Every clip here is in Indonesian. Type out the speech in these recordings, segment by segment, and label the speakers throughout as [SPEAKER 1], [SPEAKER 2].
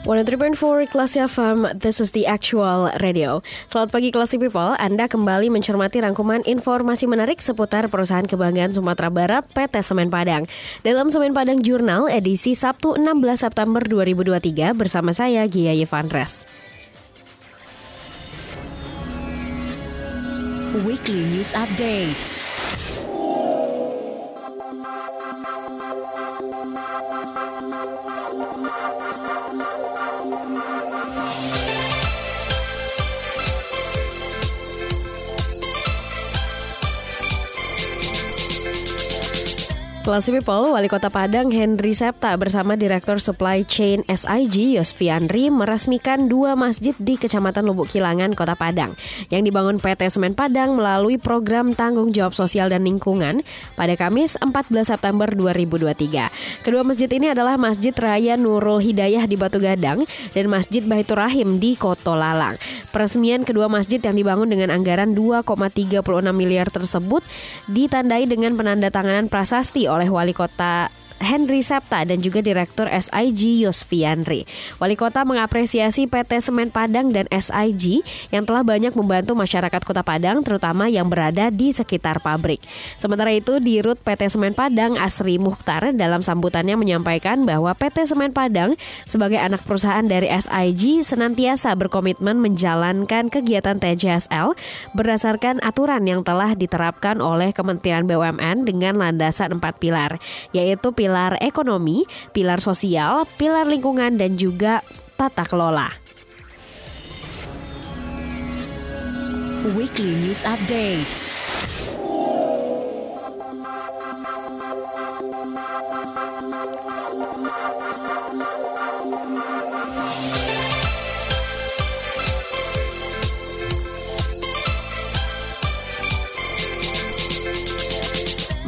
[SPEAKER 1] One three point four Classy FM, this is the actual radio. Selamat pagi Classy People, Anda kembali mencermati rangkuman informasi menarik seputar perusahaan kebanggaan Sumatera Barat PT Semen Padang. Dalam Semen Padang Jurnal edisi Sabtu 16 September 2023 bersama saya Gia Yevandres.
[SPEAKER 2] Weekly News Update. Thank you.
[SPEAKER 1] Classy People, Wali Kota Padang Henry Septa bersama Direktur Supply Chain SIG Yosfiandri meresmikan dua masjid di Kecamatan Lubuk Kilangan, Kota Padang yang dibangun PT Semen Padang melalui program Tanggung Jawab Sosial dan Lingkungan pada Kamis 14 September 2023. Kedua masjid ini adalah Masjid Raya Nurul Hidayah di Batu Gadang dan Masjid Baitur Rahim di Koto Lalang. Peresmian kedua masjid yang dibangun dengan anggaran 2,36 miliar tersebut ditandai dengan penandatanganan prasasti oleh Wali Kota Henry Septa dan juga Direktur SIG Yosfiandri. Wali Kota mengapresiasi PT Semen Padang dan SIG yang telah banyak membantu masyarakat Kota Padang terutama yang berada di sekitar pabrik. Sementara itu di Rut PT Semen Padang Asri Mukhtar dalam sambutannya menyampaikan bahwa PT Semen Padang sebagai anak perusahaan dari SIG senantiasa berkomitmen menjalankan kegiatan TJSL berdasarkan aturan yang telah diterapkan oleh Kementerian BUMN dengan landasan empat pilar, yaitu pilar pilar ekonomi, pilar sosial, pilar lingkungan, dan juga tata kelola.
[SPEAKER 2] Weekly News Update.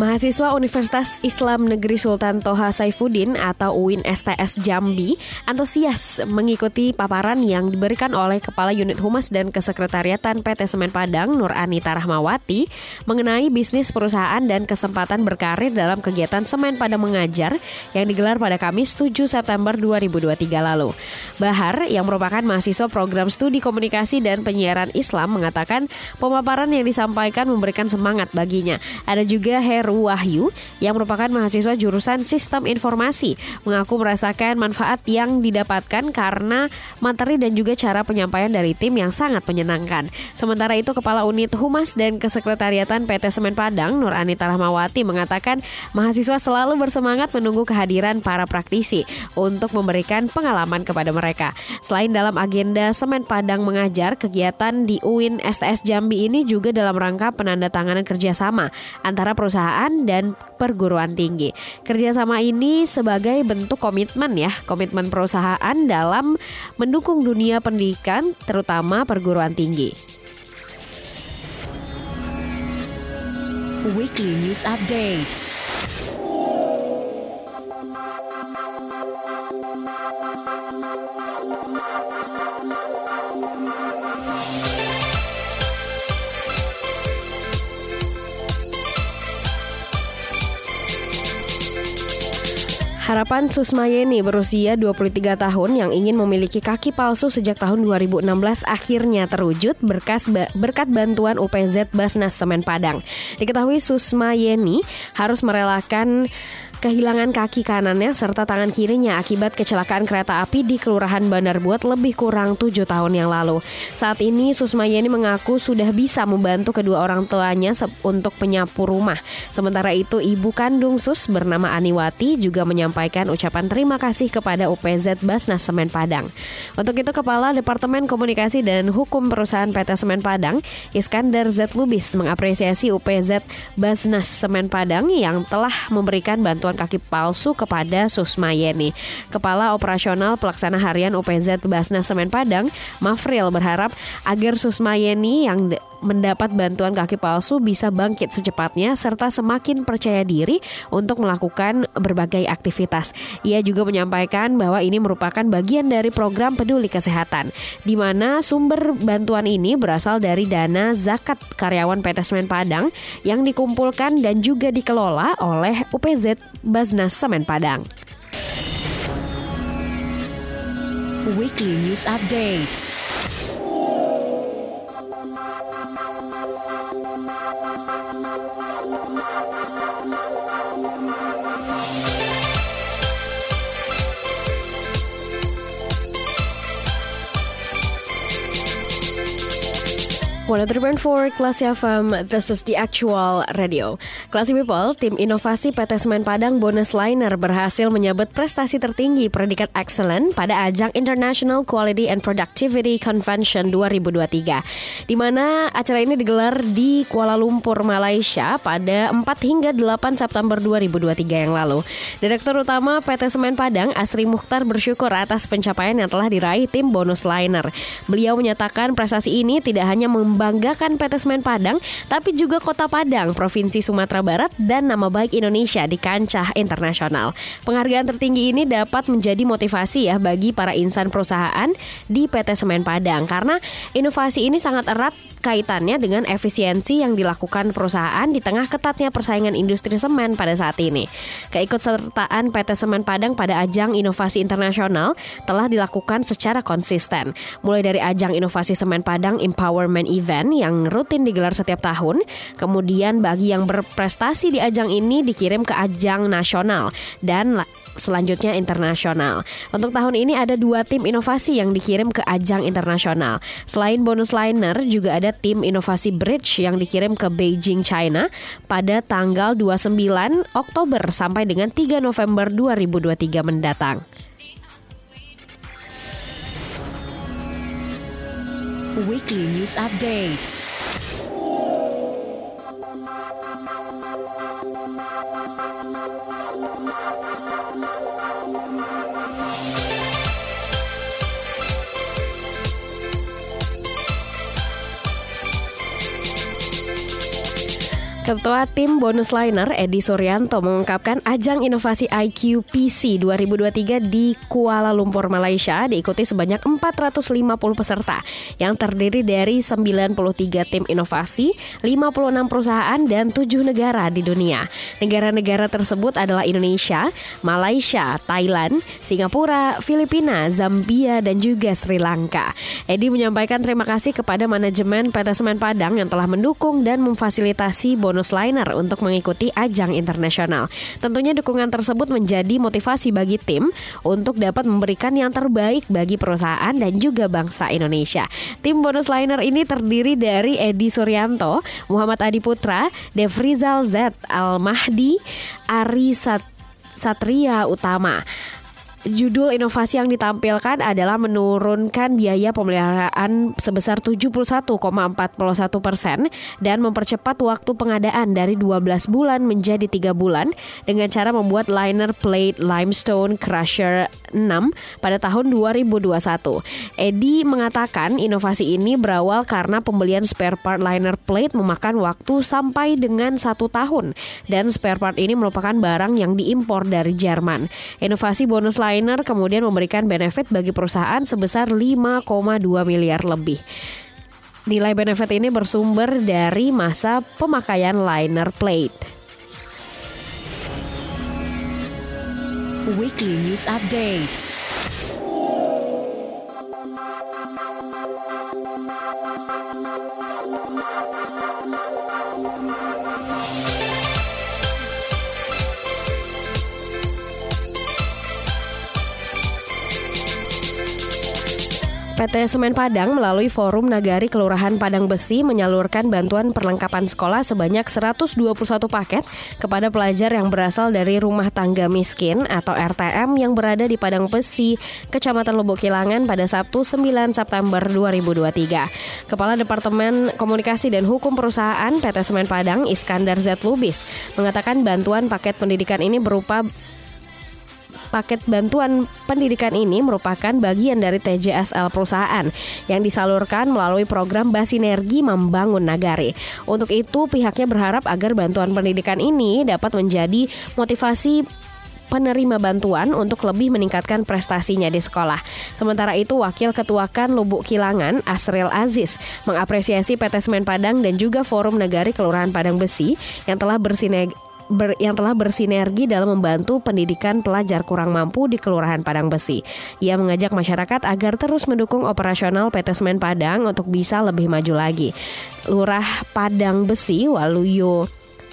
[SPEAKER 1] Mahasiswa Universitas Islam Negeri Sultan Toha Saifuddin atau UIN STS Jambi antusias mengikuti paparan yang diberikan oleh Kepala Unit Humas dan Kesekretariatan PT Semen Padang Nur Anita Rahmawati mengenai bisnis perusahaan dan kesempatan berkarir dalam kegiatan Semen Padang Mengajar yang digelar pada Kamis 7 September 2023 lalu. Bahar yang merupakan mahasiswa program studi komunikasi dan penyiaran Islam mengatakan pemaparan yang disampaikan memberikan semangat baginya. Ada juga Heru Wahyu yang merupakan mahasiswa jurusan Sistem Informasi mengaku merasakan manfaat yang didapatkan karena materi dan juga cara penyampaian dari tim yang sangat menyenangkan. Sementara itu Kepala Unit Humas dan Kesekretariatan PT Semen Padang Nur Anita Rahmawati mengatakan mahasiswa selalu bersemangat menunggu kehadiran para praktisi untuk memberikan pengalaman kepada mereka. Selain dalam agenda Semen Padang mengajar, kegiatan di UIN STS Jambi ini juga dalam rangka penandatanganan kerjasama antara perusahaan dan perguruan tinggi. Kerjasama ini sebagai bentuk komitmen ya, komitmen perusahaan dalam mendukung dunia pendidikan, terutama perguruan tinggi.
[SPEAKER 2] Weekly News Update.
[SPEAKER 1] Harapan Susma Yeni berusia 23 tahun yang ingin memiliki kaki palsu sejak tahun 2016 akhirnya terwujud berkas berkat bantuan UPZ Basnas Semen Padang. Diketahui Susma Yeni harus merelakan kehilangan kaki kanannya serta tangan kirinya akibat kecelakaan kereta api di Kelurahan Bandar Buat lebih kurang tujuh tahun yang lalu. Saat ini Susmayeni mengaku sudah bisa membantu kedua orang tuanya untuk penyapu rumah. Sementara itu ibu kandung Sus bernama Aniwati juga menyampaikan ucapan terima kasih kepada UPZ Basnas Semen Padang. Untuk itu Kepala Departemen Komunikasi dan Hukum Perusahaan PT Semen Padang, Iskandar Z Lubis mengapresiasi UPZ Basnas Semen Padang yang telah memberikan bantuan bantuan kaki palsu kepada Susma Yeni. Kepala Operasional Pelaksana Harian UPZ Basnas Semen Padang, Mafril berharap agar Susma Yeni yang mendapat bantuan kaki palsu bisa bangkit secepatnya serta semakin percaya diri untuk melakukan berbagai aktivitas. Ia juga menyampaikan bahwa ini merupakan bagian dari program peduli kesehatan, di mana sumber bantuan ini berasal dari dana zakat karyawan PT Semen Padang yang dikumpulkan dan juga dikelola oleh UPZ Basnas Semen Padang.
[SPEAKER 2] Weekly News Update.
[SPEAKER 1] One for Classy FM, this is the actual radio. Classy People, tim inovasi PT Semen Padang Bonus Liner berhasil menyabet prestasi tertinggi predikat excellent pada ajang International Quality and Productivity Convention 2023. Di mana acara ini digelar di Kuala Lumpur, Malaysia pada 4 hingga 8 September 2023 yang lalu. Direktur Utama PT Semen Padang, Asri Mukhtar bersyukur atas pencapaian yang telah diraih tim Bonus Liner. Beliau menyatakan prestasi ini tidak hanya membantu membanggakan PT Semen Padang, tapi juga Kota Padang, Provinsi Sumatera Barat, dan nama baik Indonesia di kancah internasional. Penghargaan tertinggi ini dapat menjadi motivasi ya bagi para insan perusahaan di PT Semen Padang karena inovasi ini sangat erat kaitannya dengan efisiensi yang dilakukan perusahaan di tengah ketatnya persaingan industri semen pada saat ini. Keikutsertaan PT Semen Padang pada ajang inovasi internasional telah dilakukan secara konsisten, mulai dari ajang inovasi semen Padang Empowerment Event yang rutin digelar setiap tahun, kemudian bagi yang berprestasi di ajang ini dikirim ke ajang nasional dan selanjutnya internasional. Untuk tahun ini ada dua tim inovasi yang dikirim ke ajang internasional. Selain bonus liner, juga ada tim inovasi bridge yang dikirim ke Beijing, China pada tanggal 29 Oktober sampai dengan 3 November 2023 mendatang.
[SPEAKER 2] Weekly News Update.
[SPEAKER 1] Ketua Tim Bonus Liner Edi Suryanto mengungkapkan ajang inovasi IQ PC 2023 di Kuala Lumpur, Malaysia diikuti sebanyak 450 peserta yang terdiri dari 93 tim inovasi, 56 perusahaan, dan 7 negara di dunia. Negara-negara tersebut adalah Indonesia, Malaysia, Thailand, Singapura, Filipina, Zambia, dan juga Sri Lanka. Edi menyampaikan terima kasih kepada manajemen PT Semen Padang yang telah mendukung dan memfasilitasi bonus bonus liner untuk mengikuti ajang internasional. Tentunya dukungan tersebut menjadi motivasi bagi tim untuk dapat memberikan yang terbaik bagi perusahaan dan juga bangsa Indonesia. Tim bonus liner ini terdiri dari Edi Suryanto, Muhammad Adi Putra, Devrizal Z, Al Mahdi, Ari Sat Satria Utama. Judul inovasi yang ditampilkan adalah menurunkan biaya pemeliharaan sebesar 71,41 persen dan mempercepat waktu pengadaan dari 12 bulan menjadi 3 bulan dengan cara membuat liner plate limestone crusher 6 pada tahun 2021. Edi mengatakan inovasi ini berawal karena pembelian spare part liner plate memakan waktu sampai dengan satu tahun dan spare part ini merupakan barang yang diimpor dari Jerman. Inovasi bonus liner liner kemudian memberikan benefit bagi perusahaan sebesar 5,2 miliar lebih. Nilai benefit ini bersumber dari masa pemakaian liner plate.
[SPEAKER 2] Weekly News Update
[SPEAKER 1] PT Semen Padang melalui Forum Nagari Kelurahan Padang Besi menyalurkan bantuan perlengkapan sekolah sebanyak 121 paket kepada pelajar yang berasal dari rumah tangga miskin atau RTM yang berada di Padang Besi, Kecamatan Lubuk Kilangan pada Sabtu 9 September 2023. Kepala Departemen Komunikasi dan Hukum Perusahaan PT Semen Padang, Iskandar Z. Lubis, mengatakan bantuan paket pendidikan ini berupa paket bantuan pendidikan ini merupakan bagian dari TJSL perusahaan yang disalurkan melalui program Basinergi Membangun Nagari. Untuk itu, pihaknya berharap agar bantuan pendidikan ini dapat menjadi motivasi penerima bantuan untuk lebih meningkatkan prestasinya di sekolah. Sementara itu, Wakil Ketua Kan Lubuk Kilangan, Asril Aziz, mengapresiasi PT Semen Padang dan juga Forum Nagari Kelurahan Padang Besi yang telah bersinergi ber, yang telah bersinergi dalam membantu pendidikan pelajar kurang mampu di Kelurahan Padang Besi. Ia mengajak masyarakat agar terus mendukung operasional PT Semen Padang untuk bisa lebih maju lagi. Lurah Padang Besi Waluyo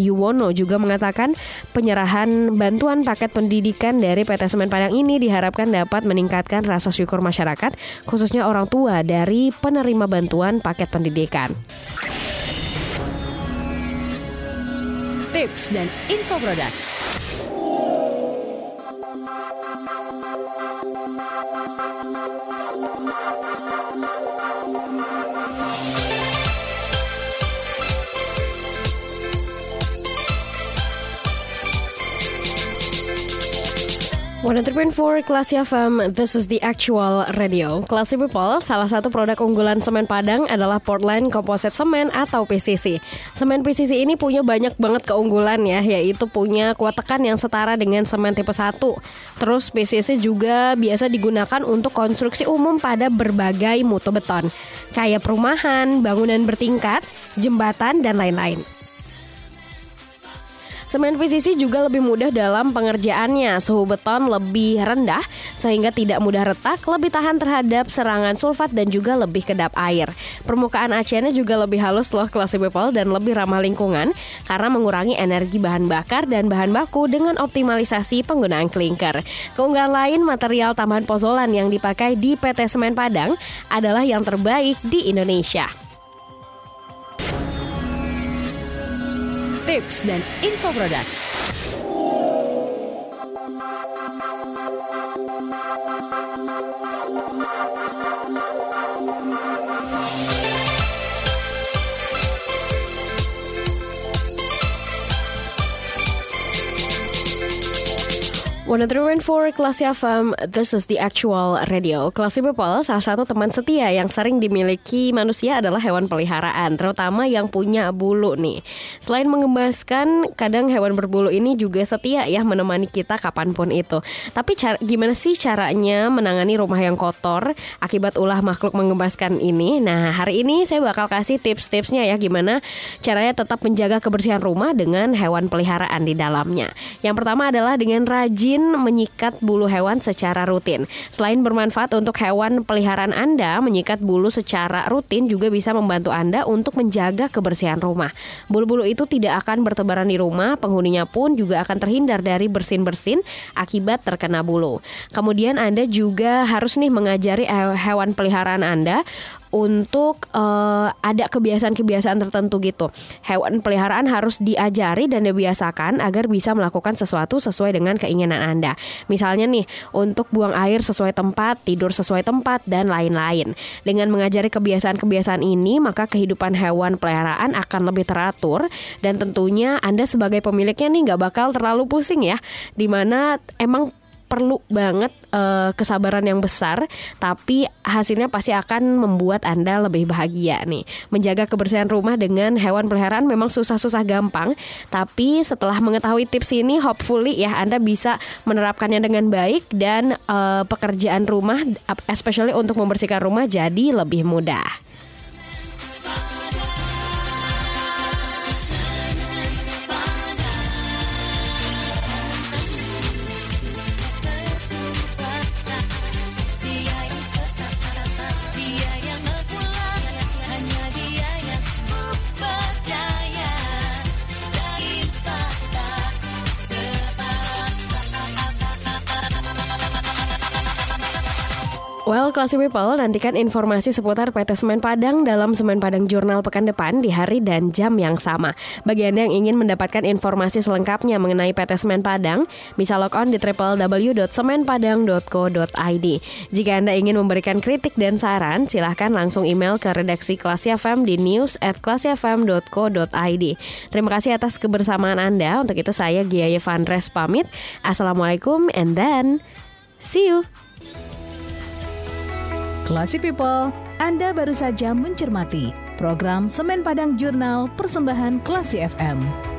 [SPEAKER 1] Yuwono juga mengatakan penyerahan bantuan paket pendidikan dari PT Semen Padang ini diharapkan dapat meningkatkan rasa syukur masyarakat, khususnya orang tua dari penerima bantuan paket pendidikan
[SPEAKER 2] tips, dan info produk.
[SPEAKER 1] 103.4 Klasi FM, this is the actual radio. Klasi People, salah satu produk unggulan semen Padang adalah Portland Composite Semen atau PCC. Semen PCC ini punya banyak banget keunggulan ya, yaitu punya kuat tekan yang setara dengan semen tipe 1. Terus PCC juga biasa digunakan untuk konstruksi umum pada berbagai mutu beton, kayak perumahan, bangunan bertingkat, jembatan, dan lain-lain. Semen PCC juga lebih mudah dalam pengerjaannya. Suhu beton lebih rendah sehingga tidak mudah retak, lebih tahan terhadap serangan sulfat dan juga lebih kedap air. Permukaan aciannya juga lebih halus loh kelas people dan lebih ramah lingkungan karena mengurangi energi bahan bakar dan bahan baku dengan optimalisasi penggunaan klinker. Keunggulan lain material tambahan pozolan yang dipakai di PT Semen Padang adalah yang terbaik di Indonesia.
[SPEAKER 2] Tips dan info produk.
[SPEAKER 1] 103.4 Classy FM, this is the actual radio. Classy People, salah satu teman setia yang sering dimiliki manusia adalah hewan peliharaan, terutama yang punya bulu nih. Selain mengembaskan, kadang hewan berbulu ini juga setia ya menemani kita kapan pun itu. Tapi cara, gimana sih caranya menangani rumah yang kotor akibat ulah makhluk mengembaskan ini? Nah, hari ini saya bakal kasih tips-tipsnya ya gimana caranya tetap menjaga kebersihan rumah dengan hewan peliharaan di dalamnya. Yang pertama adalah dengan rajin rajin menyikat bulu hewan secara rutin. Selain bermanfaat untuk hewan peliharaan Anda, menyikat bulu secara rutin juga bisa membantu Anda untuk menjaga kebersihan rumah. Bulu-bulu itu tidak akan bertebaran di rumah, penghuninya pun juga akan terhindar dari bersin-bersin akibat terkena bulu. Kemudian Anda juga harus nih mengajari hewan peliharaan Anda untuk uh, ada kebiasaan-kebiasaan tertentu gitu. Hewan peliharaan harus diajari dan dibiasakan agar bisa melakukan sesuatu sesuai dengan keinginan Anda. Misalnya nih, untuk buang air sesuai tempat, tidur sesuai tempat, dan lain-lain. Dengan mengajari kebiasaan-kebiasaan ini, maka kehidupan hewan peliharaan akan lebih teratur dan tentunya Anda sebagai pemiliknya nih nggak bakal terlalu pusing ya. Di mana emang perlu banget uh, kesabaran yang besar, tapi hasilnya pasti akan membuat Anda lebih bahagia nih. Menjaga kebersihan rumah dengan hewan peliharaan memang susah-susah gampang, tapi setelah mengetahui tips ini, hopefully ya Anda bisa menerapkannya dengan baik dan uh, pekerjaan rumah, especially untuk membersihkan rumah jadi lebih mudah. Well, Classy People, nantikan informasi seputar PT Semen Padang dalam Semen Padang Jurnal pekan depan di hari dan jam yang sama. Bagi Anda yang ingin mendapatkan informasi selengkapnya mengenai PT Semen Padang, bisa log on di www.semenpadang.co.id. Jika Anda ingin memberikan kritik dan saran, silahkan langsung email ke redaksi Classy FM di news at classyfm.co.id. Terima kasih atas kebersamaan Anda. Untuk itu saya Gia Yevandres pamit. Assalamualaikum and then see you.
[SPEAKER 2] Classy People, Anda baru saja mencermati program Semen Padang Jurnal Persembahan Classy FM.